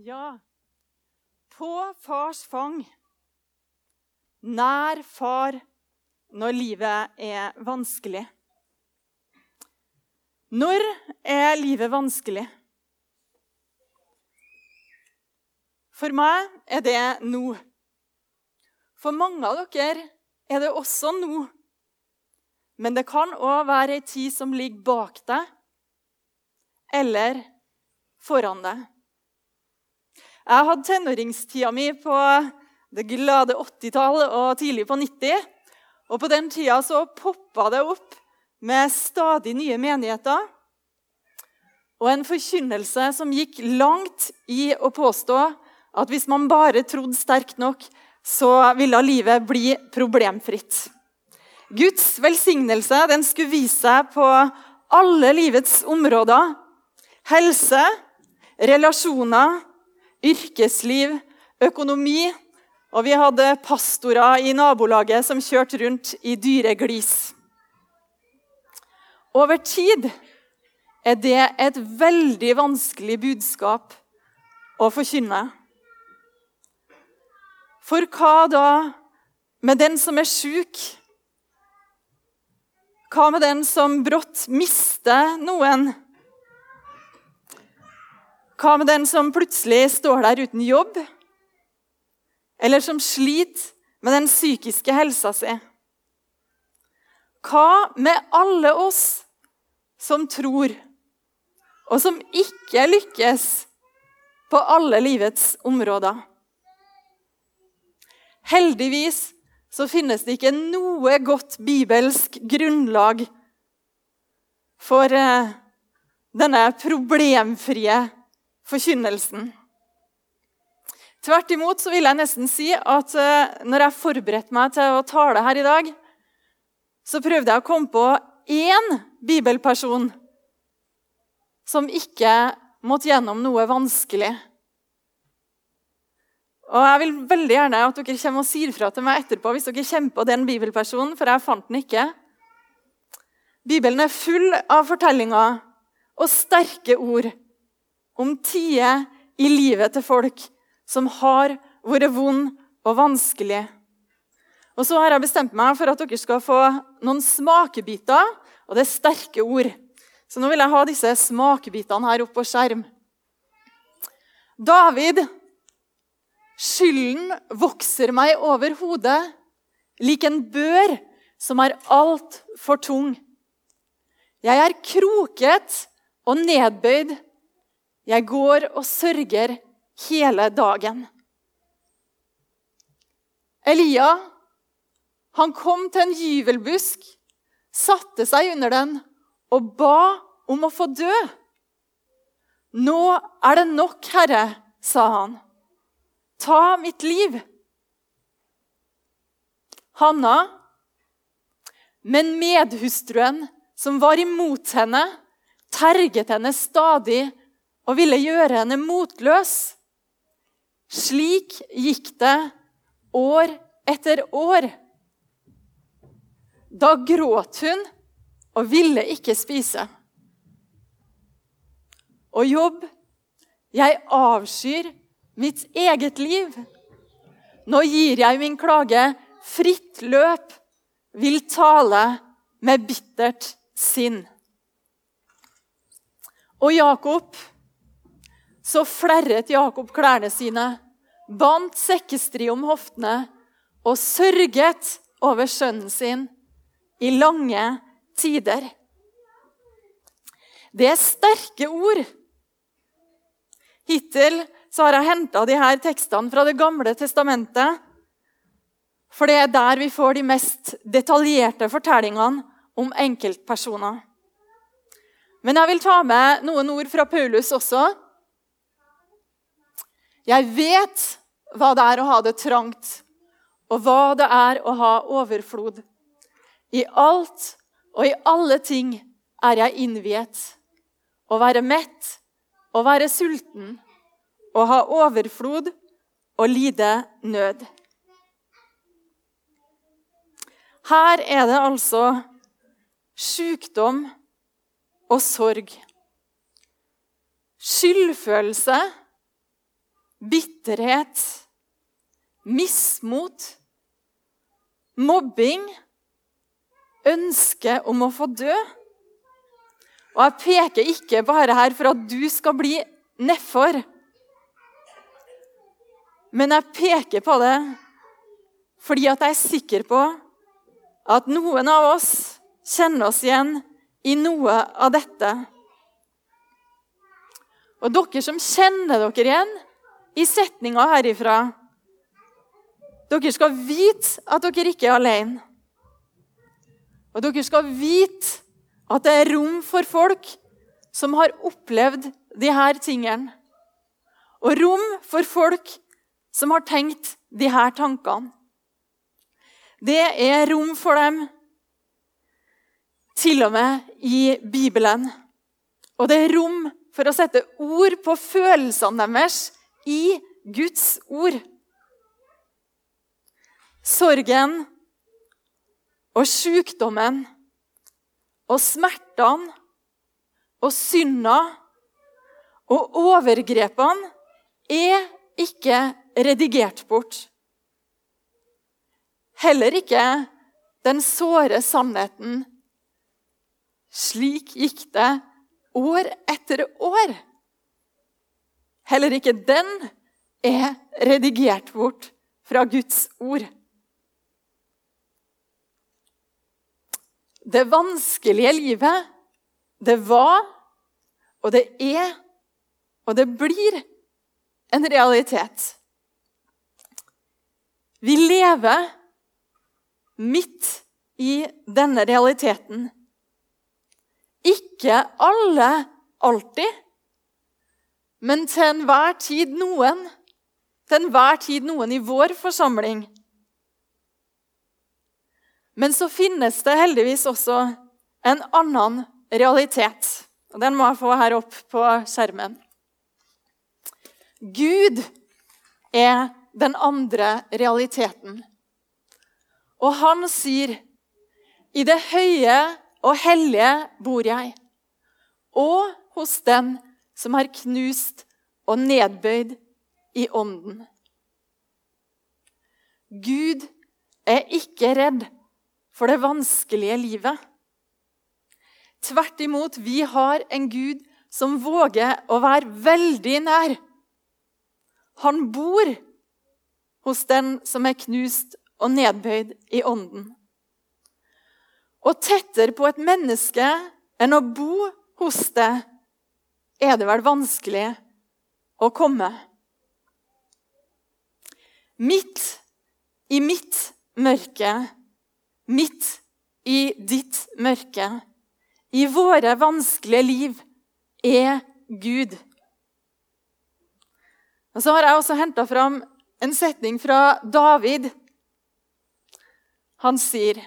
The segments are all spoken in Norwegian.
Ja, på fars fang. Nær far når livet er vanskelig. Når er livet vanskelig? For meg er det nå. For mange av dere er det også nå. Men det kan òg være ei tid som ligger bak deg, eller foran deg. Jeg hadde tenåringstida mi på det glade 80-tall og tidlig på 90. Og på den tida så poppa det opp med stadig nye menigheter. Og en forkynnelse som gikk langt i å påstå at hvis man bare trodde sterkt nok, så ville livet bli problemfritt. Guds velsignelse den skulle vise seg på alle livets områder. Helse, relasjoner, yrkesliv, økonomi. Og vi hadde pastorer i nabolaget som kjørte rundt i dyre glis. Over tid er det et veldig vanskelig budskap å forkynne. For hva da med den som er sjuk? Hva med den som brått mister noen? Hva med den som plutselig står der uten jobb? Eller som sliter med den psykiske helsa si? Hva med alle oss som tror, og som ikke lykkes på alle livets områder? Heldigvis så finnes det ikke noe godt bibelsk grunnlag for eh, denne problemfrie forkynnelsen. Tvert imot så vil jeg nesten si at uh, når jeg forberedte meg til å tale her i dag, så prøvde jeg å komme på én bibelperson som ikke måtte gjennom noe vanskelig. Og Jeg vil veldig gjerne at dere kommer og sier fra til meg etterpå hvis dere kommer på den bibelpersonen, for jeg fant den ikke. Bibelen er full av fortellinger og sterke ord om tider i livet til folk som har vært vond og vanskelig. Og så har jeg bestemt meg for at dere skal få noen smakebiter, og det er sterke ord. Så nå vil jeg ha disse smakebitene her oppe på skjerm. David. Skylden vokser meg over hodet lik en bør som er altfor tung. Jeg er kroket og nedbøyd jeg går og sørger hele dagen. Elia han kom til en gyvelbusk, satte seg under den og ba om å få dø. 'Nå er det nok, Herre', sa han. 'Ta mitt liv.' Hanna, men medhustruen som var imot henne, terget henne stadig og ville gjøre henne motløs. Slik gikk det år etter år. Da gråt hun og ville ikke spise. Og jobb, jeg avskyr mitt eget liv. Nå gir jeg min klage fritt løp, vil tale med bittert sinn. Og Jakob så flerret Jakob klærne sine, bandt sekkestri om hoftene og sørget over sønnen sin i lange tider. Det er sterke ord. Hittil har jeg henta disse tekstene fra Det gamle testamentet. For det er der vi får de mest detaljerte fortellingene om enkeltpersoner. Men jeg vil ta med noen ord fra Paulus også, jeg vet hva det er å ha det trangt, og hva det er å ha overflod. I alt og i alle ting er jeg innviet. Å være mett, å være sulten, å ha overflod og lide nød. Her er det altså sykdom og sorg. Skyldfølelse bitterhet, mismot, mobbing, ønske om å få dø. Og jeg peker ikke bare her for at du skal bli nedfor. Men jeg peker på det fordi at jeg er sikker på at noen av oss kjenner oss igjen i noe av dette. Og dere som kjenner dere igjen i setninga herifra Dere skal vite at dere ikke er alene. Og dere skal vite at det er rom for folk som har opplevd de her tingene. Og rom for folk som har tenkt de her tankene. Det er rom for dem til og med i Bibelen. Og det er rom for å sette ord på følelsene deres i Guds ord. Sorgen og sykdommen og smertene og synda og overgrepene er ikke redigert bort. Heller ikke den såre sannheten. Slik gikk det år etter år. Heller ikke den er redigert bort fra Guds ord. Det vanskelige livet, det var, og det er, og det blir en realitet. Vi lever midt i denne realiteten. Ikke alle alltid, men til enhver tid noen. Til enhver tid noen i vår forsamling. Men så finnes det heldigvis også en annen realitet. Og Den må jeg få her opp på skjermen. Gud er den andre realiteten. Og han sier, 'I det høye og hellige bor jeg', og hos den som er knust og nedbøyd i ånden. Gud er ikke redd for det vanskelige livet. Tvert imot, vi har en Gud som våger å være veldig nær. Han bor hos den som er knust og nedbøyd i ånden. Og tettere på et menneske enn å bo hos det, er det vel vanskelig å komme. Midt i mitt mørke, midt i ditt mørke, i våre vanskelige liv, er Gud. Og Så har jeg også henta fram en setning fra David. Han sier,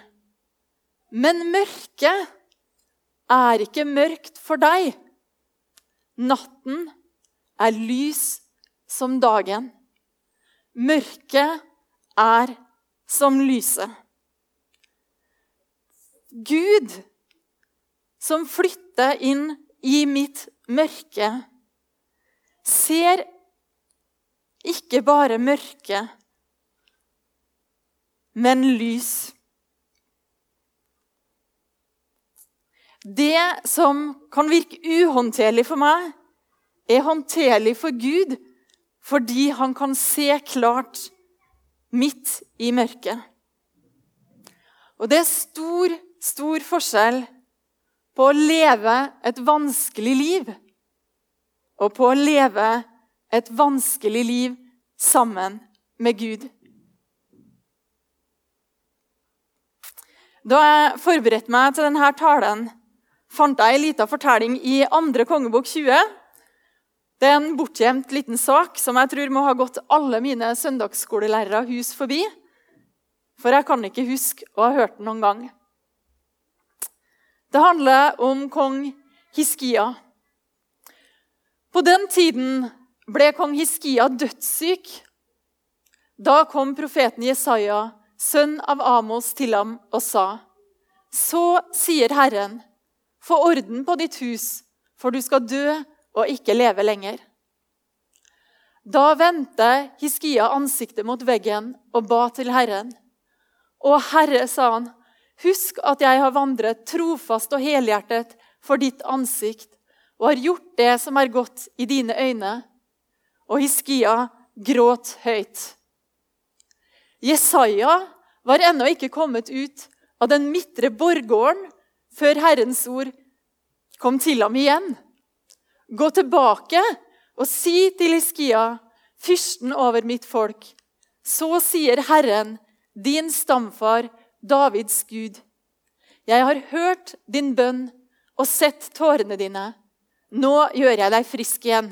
'Men mørket er ikke mørkt for deg.' 'Natten er lys som dagen.' 'Mørket er som lyset.' Gud, som flytter inn i mitt mørke, ser ikke bare mørke, men lys. Det som kan virke uhåndterlig for meg, er håndterlig for Gud fordi han kan se klart midt i mørket. Og det er stor, stor forskjell på å leve et vanskelig liv og på å leve et vanskelig liv sammen med Gud. Da jeg forberedte meg til denne talen, fant jeg en liten fortelling i andre kongebok 20. Det er en bortgjemt liten sak som jeg tror må ha gått alle mine søndagsskolelærere hus forbi. For jeg kan ikke huske å ha hørt den noen gang. Det handler om kong Hiskia. På den tiden ble kong Hiskia dødssyk. Da kom profeten Jesaja, sønn av Amos, til ham og sa.: Så sier Herren, få orden på ditt hus, for du skal dø og ikke leve lenger. Da vendte Hiskia ansiktet mot veggen og ba til Herren. Å Herre, sa han, husk at jeg har vandret trofast og helhjertet for ditt ansikt og har gjort det som er godt i dine øyne. Og Hiskia gråt høyt. Jesaja var ennå ikke kommet ut av den midtre borggården før Herrens ord kom til ham igjen. Gå tilbake og si til Iskia, fyrsten over mitt folk, så sier Herren, din stamfar, Davids Gud. Jeg har hørt din bønn og sett tårene dine. Nå gjør jeg deg frisk igjen.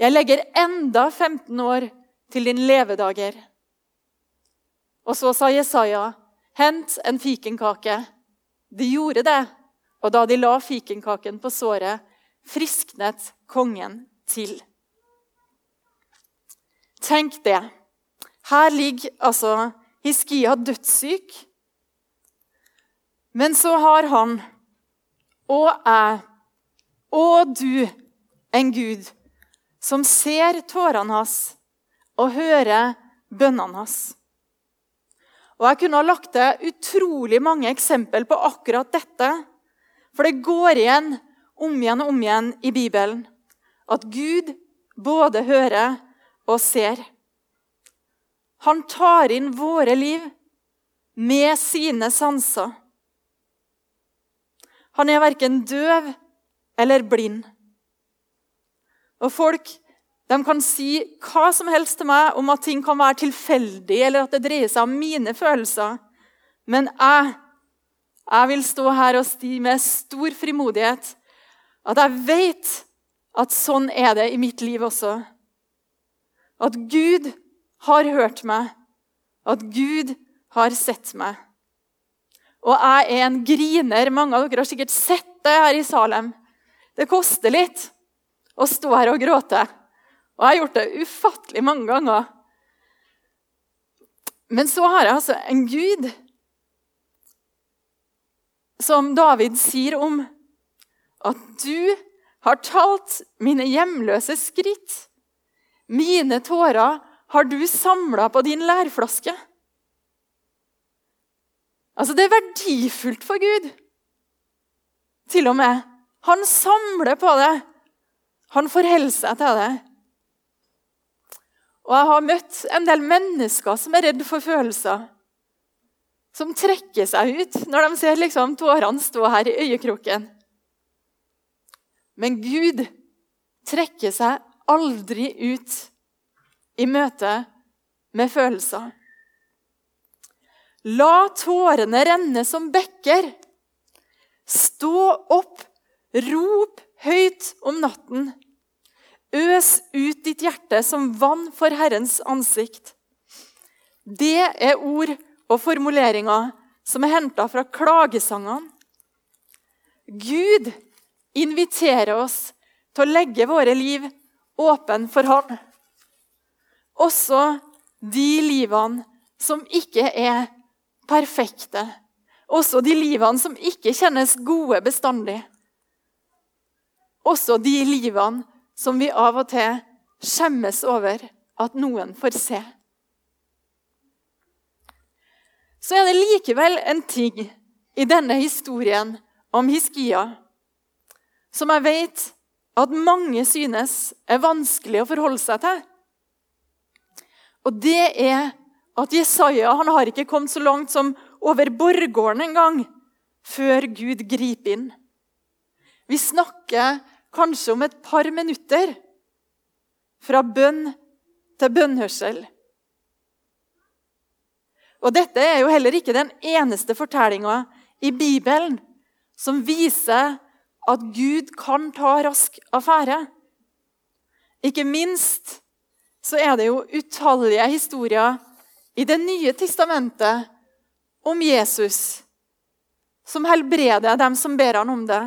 Jeg legger enda 15 år til din levedager. Og så sa Jesaja, hent en fikenkake. De gjorde det, og da de la fikenkaken på såret, frisknet kongen til. Tenk det. Her ligger altså Hiskia dødssyk. Men så har han og jeg og du en Gud som ser tårene hans og hører bønnene hans. Og Jeg kunne ha lagt til utrolig mange eksempel på akkurat dette. For det går igjen om igjen og om igjen i Bibelen at Gud både hører og ser. Han tar inn våre liv med sine sanser. Han er verken døv eller blind. Og folk de kan si hva som helst til meg om at ting kan være tilfeldig, eller at det dreier seg om mine følelser. Men jeg, jeg vil stå her og si med stor frimodighet at jeg vet at sånn er det i mitt liv også. At Gud har hørt meg, at Gud har sett meg. Og jeg er en griner. Mange av dere har sikkert sett det her i Salem. Det koster litt å stå her og gråte. Og jeg har gjort det ufattelig mange ganger. Men så har jeg altså en Gud som David sier om at du har talt mine hjemløse skritt. Mine tårer har du samla på din lærflaske. Altså, det er verdifullt for Gud. Til og med. Han samler på det. Han forholder seg til det. Og jeg har møtt en del mennesker som er redd for følelser. Som trekker seg ut når de ser liksom tårene stå her i øyekroken. Men Gud trekker seg aldri ut i møte med følelser. La tårene renne som bekker. Stå opp, rop høyt om natten. Øs ut ditt hjerte som vann for Herrens ansikt. Det er ord og formuleringer som er henta fra klagesangene. Gud inviterer oss til å legge våre liv åpen for Han. Også de livene som ikke er perfekte. Også de livene som ikke kjennes gode bestandig. Også de livene som vi av og til skjemmes over at noen får se. Så er det likevel en ting i denne historien om Hiskia som jeg vet at mange synes er vanskelig å forholde seg til. Og det er at Jesaja han har ikke kommet så langt som over borggården engang før Gud griper inn. Vi snakker kanskje om et par minutter. Fra bønn til bønnhørsel. Og Dette er jo heller ikke den eneste fortellinga i Bibelen som viser at Gud kan ta rask affære. Ikke minst så er det jo utallige historier i Det nye testamentet om Jesus, som helbreder dem som ber han om det.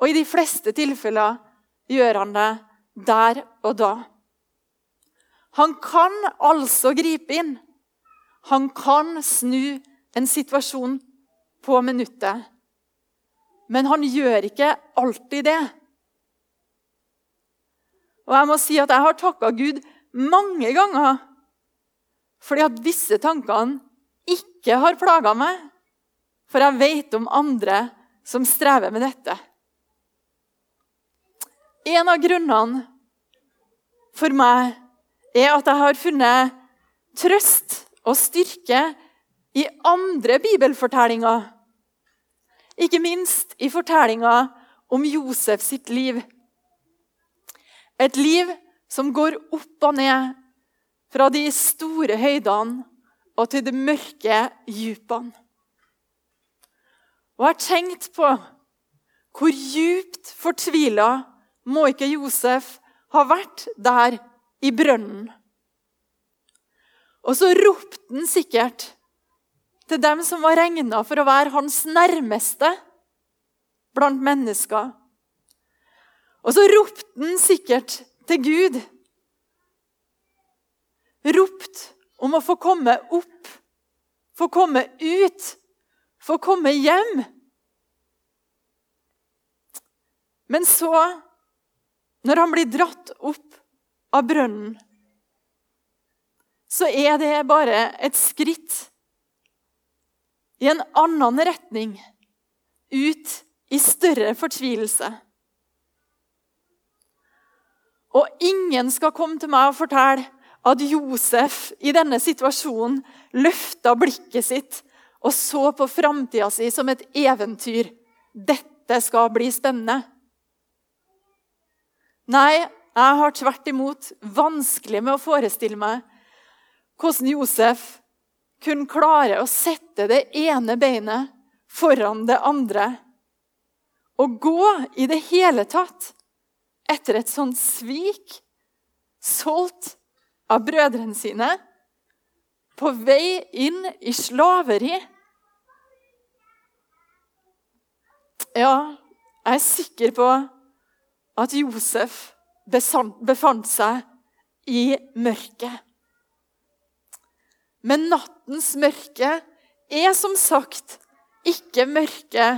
Og i de fleste tilfeller gjør han det der og da. Han kan altså gripe inn. Han kan snu en situasjon på minuttet. Men han gjør ikke alltid det. Og jeg må si at jeg har takka Gud mange ganger fordi at disse tankene ikke har plaga meg. For jeg vet om andre som strever med dette. En av grunnene for meg er at jeg har funnet trøst og styrke i andre bibelfortellinger. Ikke minst i fortellinga om Josef sitt liv. Et liv som går opp og ned fra de store høydene og til de mørke djupene. Og jeg har tenkt på hvor djupt fortvila må ikke Josef ha vært der i brønnen? Og så ropte han sikkert til dem som var regna for å være hans nærmeste blant mennesker. Og så ropte han sikkert til Gud. Ropt om å få komme opp, få komme ut, få komme hjem. Men så når han blir dratt opp av brønnen, så er det bare et skritt i en annen retning, ut i større fortvilelse. Og ingen skal komme til meg og fortelle at Josef i denne situasjonen løfta blikket sitt og så på framtida si som et eventyr. Dette skal bli spennende. Nei, jeg har tvert imot vanskelig med å forestille meg hvordan Josef kunne klare å sette det ene beinet foran det andre og gå i det hele tatt etter et sånt svik, solgt av brødrene sine, på vei inn i slaveri. Ja, jeg er sikker på at Josef befant seg i mørket. Men nattens mørke er som sagt ikke mørke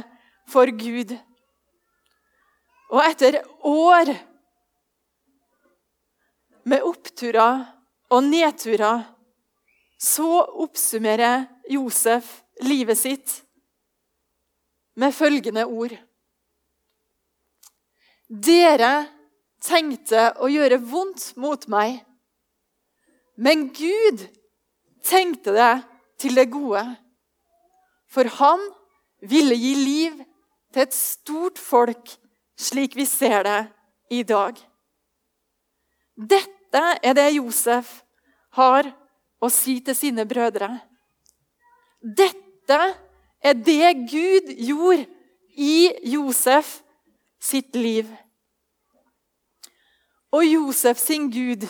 for Gud. Og etter år med oppturer og nedturer så oppsummerer Josef livet sitt med følgende ord. Dere tenkte å gjøre vondt mot meg, men Gud tenkte det til det gode. For han ville gi liv til et stort folk, slik vi ser det i dag. Dette er det Josef har å si til sine brødre. Dette er det Gud gjorde i Josef sitt liv. Og Josef sin Gud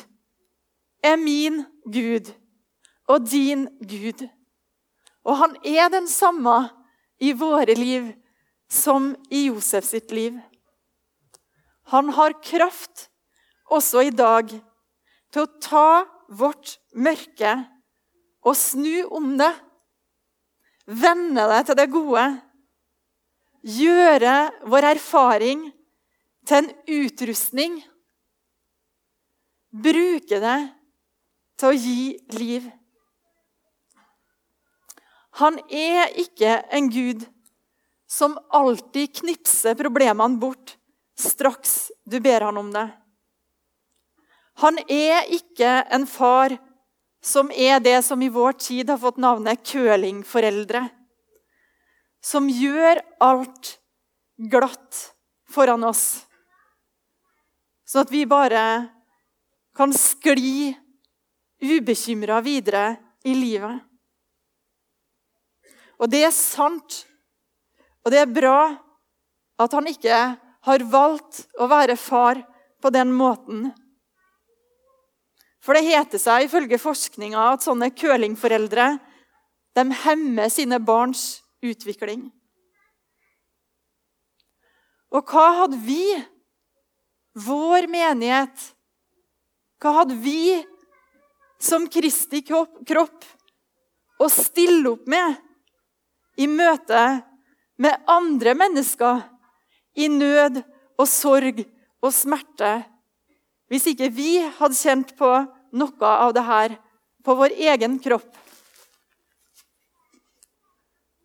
er min Gud og din Gud. Og han er den samme i våre liv som i Josef sitt liv. Han har kraft også i dag til å ta vårt mørke og snu om det. Vende det til det gode. Gjøre vår erfaring til en utrustning bruke det til å gi liv. Han er ikke en gud som alltid knipser problemene bort straks du ber han om det. Han er ikke en far som er det som i vår tid har fått navnet curlingforeldre. Som gjør alt glatt foran oss. Sånn at vi bare kan skli ubekymra videre i livet. Og det er sant, og det er bra at han ikke har valgt å være far på den måten. For det heter seg ifølge forskninga at sånne curlingforeldre hemmer sine barns utvikling. Og hva hadde vi, vår menighet, hva hadde vi som Kristi kropp å stille opp med i møte med andre mennesker i nød og sorg og smerte hvis ikke vi hadde kjent på noe av det her på vår egen kropp.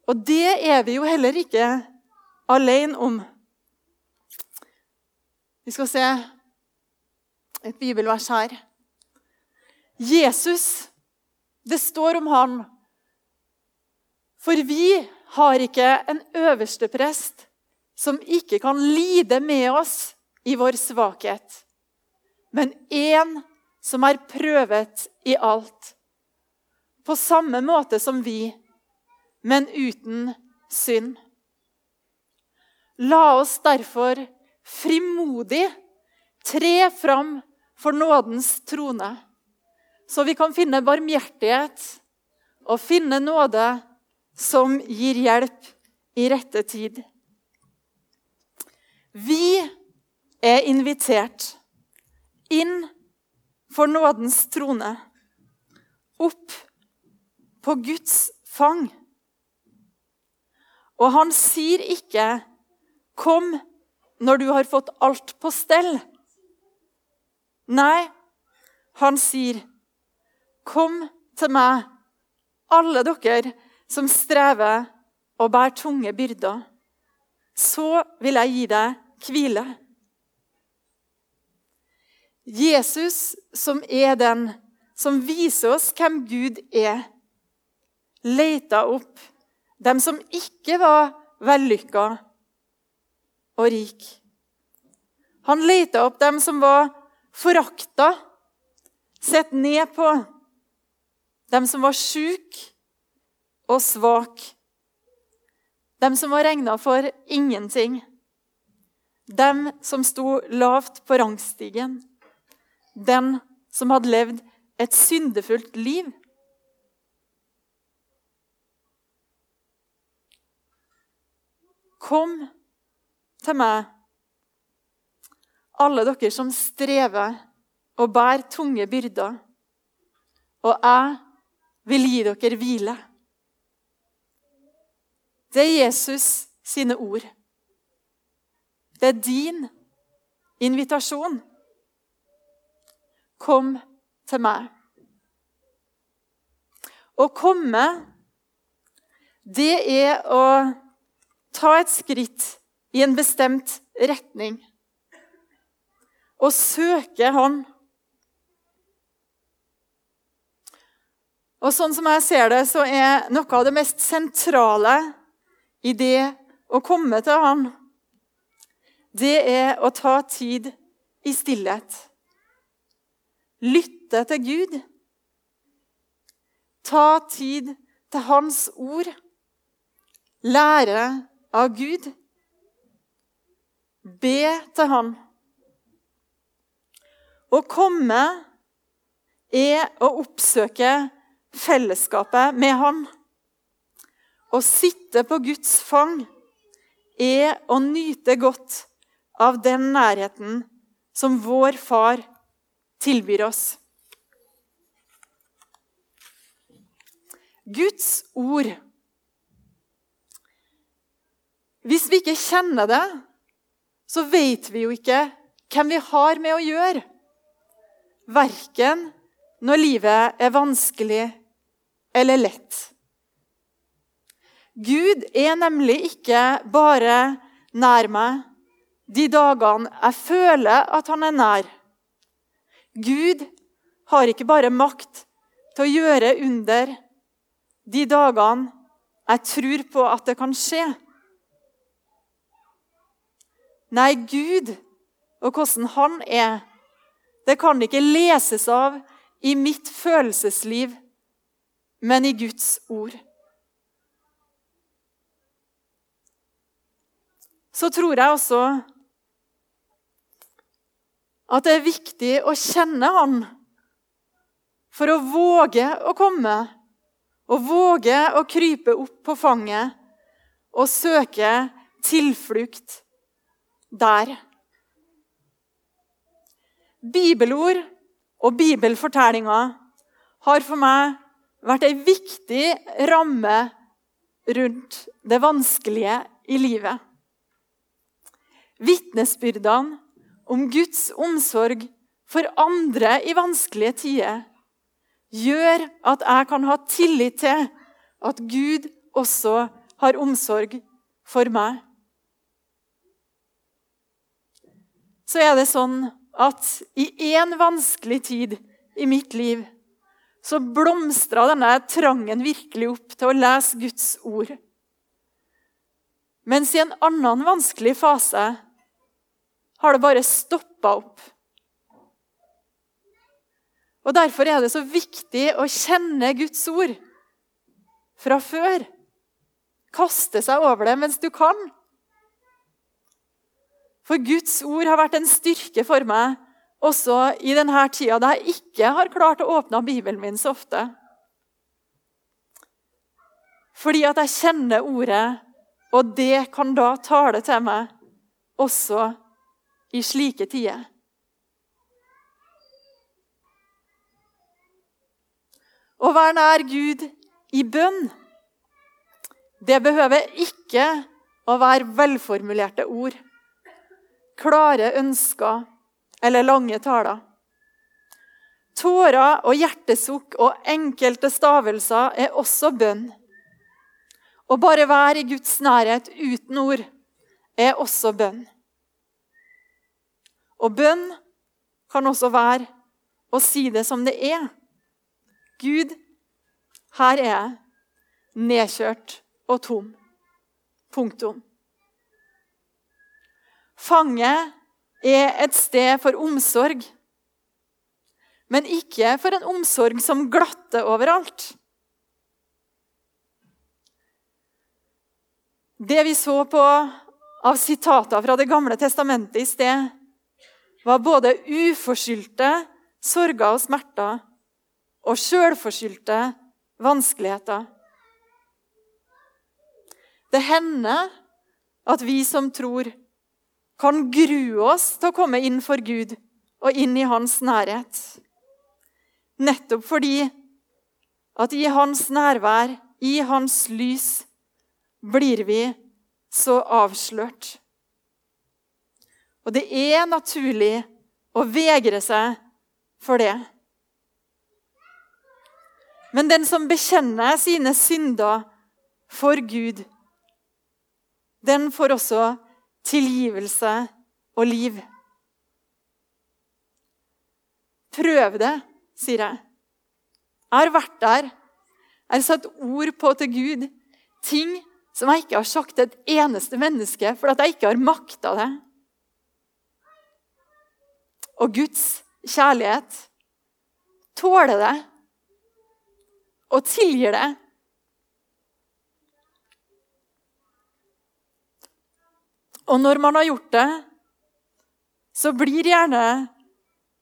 Og det er vi jo heller ikke alene om. Vi skal se et bibelvers her. Jesus, det står om han. For vi har ikke en øverste prest som ikke kan lide med oss i vår svakhet, men én som er prøvet i alt, på samme måte som vi, men uten synd. La oss derfor frimodig tre fram for nådens trone, så vi kan finne barmhjertighet og finne nåde som gir hjelp i rette tid. Vi er invitert inn for nådens trone, opp på Guds fang. Og han sier ikke 'kom når du har fått alt på stell'. Nei, han sier, 'Kom til meg, alle dere som strever og bærer tunge byrder.' Så vil jeg gi deg hvile. Jesus, som er den som viser oss hvem Gud er, leita opp dem som ikke var vellykka og rik. Han leita opp dem som var forakta, sett ned på, dem som var sjuke og svake, dem som var regna for ingenting, dem som sto lavt på rangstigen den som hadde levd et syndefullt liv. Kom til meg, alle dere som strever og bærer tunge byrder, og jeg vil gi dere hvile. Det er Jesus sine ord. Det er din invitasjon. Kom til meg. Å komme, det er å ta et skritt i en bestemt retning. og søke Han. Og sånn som jeg ser det, så er noe av det mest sentrale i det å komme til Han, det er å ta tid i stillhet lytte til Gud. Ta tid til Hans ord. Lære av Gud. Be til Han. Å komme er å oppsøke fellesskapet med Han. Å sitte på Guds fang er å nyte godt av den nærheten som vår far tilbyr oss. Guds ord. Hvis vi ikke kjenner det, så vet vi jo ikke hvem vi har med å gjøre. Verken når livet er vanskelig eller lett. Gud er nemlig ikke bare nær meg de dagene jeg føler at han er nær. Gud har ikke bare makt til å gjøre under de dagene jeg tror på at det kan skje. Nei, Gud og hvordan han er, det kan ikke leses av i mitt følelsesliv, men i Guds ord. Så tror jeg også at det er viktig å kjenne Han for å våge å komme og våge å krype opp på fanget og søke tilflukt der. Bibelord og bibelfortellinger har for meg vært ei viktig ramme rundt det vanskelige i livet. Vitnesbyrdene om Guds omsorg for andre i vanskelige tider, gjør at jeg kan ha tillit til at Gud også har omsorg for meg. Så er det sånn at i én vanskelig tid i mitt liv så blomstra denne trangen virkelig opp til å lese Guds ord. Mens i en annen vanskelig fase har det bare stoppa opp. Og Derfor er det så viktig å kjenne Guds ord fra før. Kaste seg over det mens du kan. For Guds ord har vært en styrke for meg også i denne tida da jeg ikke har klart å åpne Bibelen min så ofte. Fordi at jeg kjenner ordet, og det kan da tale til meg også i slike tider. Å være nær Gud i bønn, det behøver ikke å være velformulerte ord, klare ønsker eller lange taler. Tårer og hjertesukk og enkelte stavelser er også bønn. Å bare være i Guds nærhet uten ord er også bønn. Og bønn kan også være å si det som det er. Gud, her er jeg, nedkjørt og tom. Punktum. Fanget er et sted for omsorg. Men ikke for en omsorg som glatter overalt. Det vi så på av sitater fra Det gamle testamentet i sted, var både uforskyldte sorger og smerter og sjølforskyldte vanskeligheter. Det hender at vi som tror, kan grue oss til å komme inn for Gud og inn i hans nærhet. Nettopp fordi at i hans nærvær, i hans lys, blir vi så avslørt. Og det er naturlig å vegre seg for det. Men den som bekjenner sine synder for Gud, den får også tilgivelse og liv. Prøv det, sier jeg. Jeg har vært der. Jeg har satt ord på til Gud ting som jeg ikke har sagt til et eneste menneske, fordi jeg ikke har makta det. Og Guds kjærlighet tåler det og tilgir det Og når man har gjort det, så blir gjerne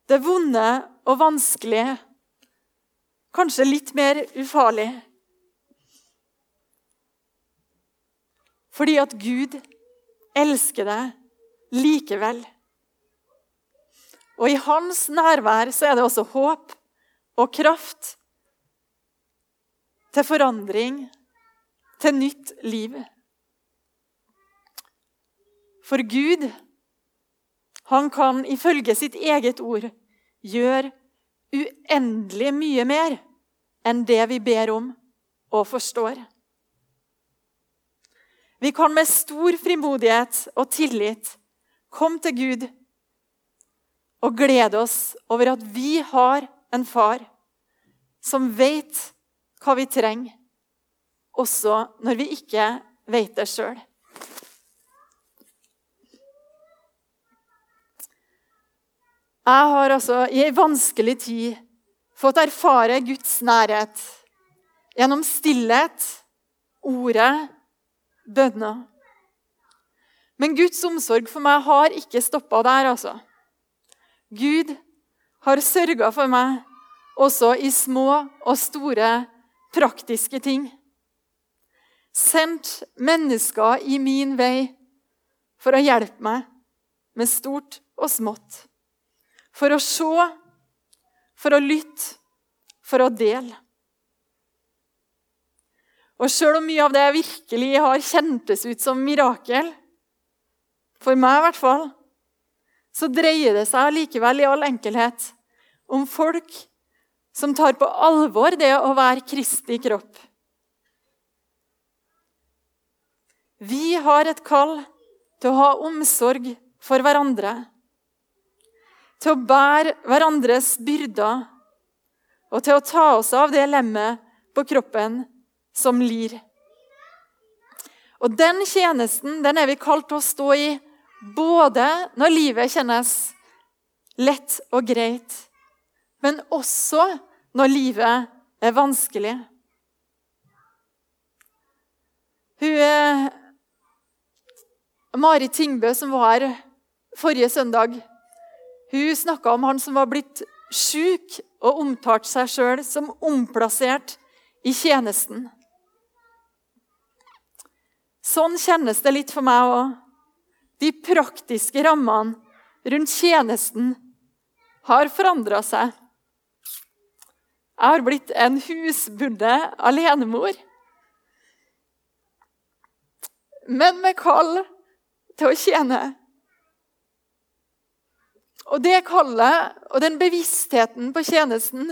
det vonde og vanskelige kanskje litt mer ufarlig. Fordi at Gud elsker deg likevel. Og i hans nærvær så er det også håp og kraft til forandring, til nytt liv. For Gud, han kan ifølge sitt eget ord gjøre uendelig mye mer enn det vi ber om og forstår. Vi kan med stor frimodighet og tillit komme til Gud og glede oss over at vi har en far som vet hva vi trenger, også når vi ikke vet det sjøl. Jeg har altså i ei vanskelig tid fått erfare Guds nærhet gjennom stillhet, ordet, bønner. Men Guds omsorg for meg har ikke stoppa der, altså. Gud har sørga for meg også i små og store praktiske ting. Sendt mennesker i min vei for å hjelpe meg med stort og smått. For å se, for å lytte, for å dele. Og sjøl om mye av det virkelig har kjentes ut som mirakel, for meg i hvert fall, så dreier det seg likevel i all enkelhet om folk som tar på alvor det å være Kristi kropp. Vi har et kall til å ha omsorg for hverandre. Til å bære hverandres byrder og til å ta oss av det lemmet på kroppen som lir. Og Den tjenesten den er vi kalt til å stå i både når livet kjennes lett og greit, men også når livet er vanskelig. Hun, eh, Mari Tingbø, som var her forrige søndag, hun snakka om han som var blitt sjuk og omtalte seg sjøl som omplassert i tjenesten. Sånn kjennes det litt for meg òg. De praktiske rammene rundt tjenesten har forandra seg. Jeg har blitt en husbundet alenemor. Men med kall til å tjene. Og det kallet og den bevisstheten på tjenesten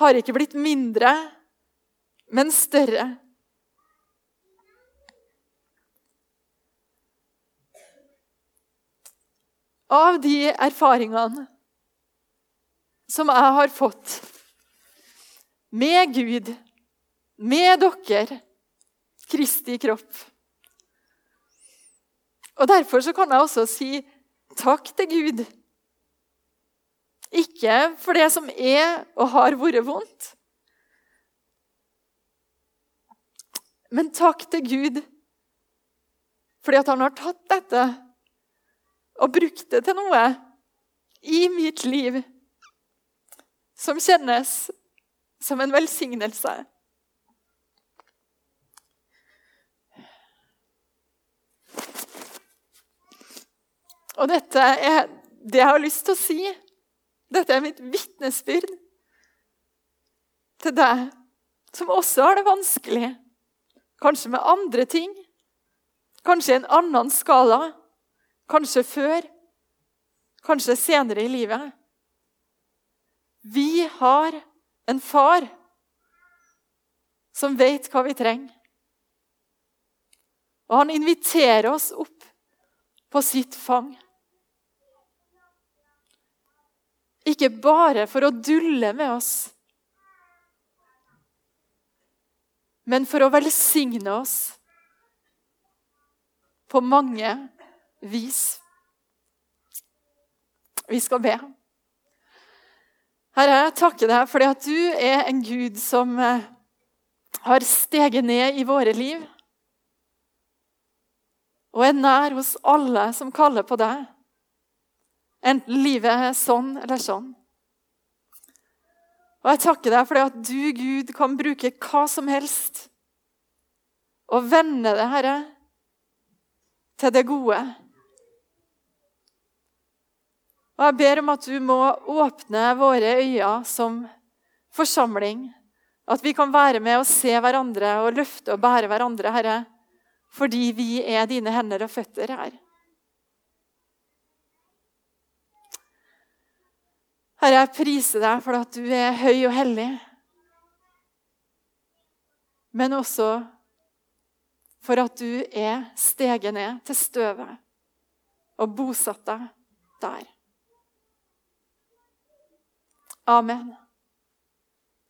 har ikke blitt mindre, men større. Av de erfaringene som jeg har fått med Gud, med dere, Kristi kropp Og Derfor kan jeg også si takk til Gud. Ikke for det som er og har vært vondt, men takk til Gud fordi at han har tatt dette og brukt det til noe i mitt liv som kjennes som en velsignelse. Og dette er det jeg har lyst til å si. Dette er mitt vitnesbyrd til deg som også har det vanskelig. Kanskje med andre ting. Kanskje i en annen skala. Kanskje før. Kanskje senere i livet. Vi har en far som vet hva vi trenger. Og han inviterer oss opp på sitt fang. Ikke bare for å dulle med oss, men for å velsigne oss på mange vis. Vi skal be. Herre, jeg takker deg fordi at du er en Gud som eh, har steget ned i våre liv. Og er nær hos alle som kaller på deg. Enten livet er sånn eller sånn. Og jeg takker deg for at du, Gud, kan bruke hva som helst og vende det, Herre, til det gode. Og jeg ber om at du må åpne våre øyne som forsamling. At vi kan være med og se hverandre og løfte og bære hverandre, Herre, fordi vi er dine hender og føtter her. Herre, jeg priser deg for at du er høy og hellig. Men også for at du er steget ned til støvet og bosatt deg der. Amen.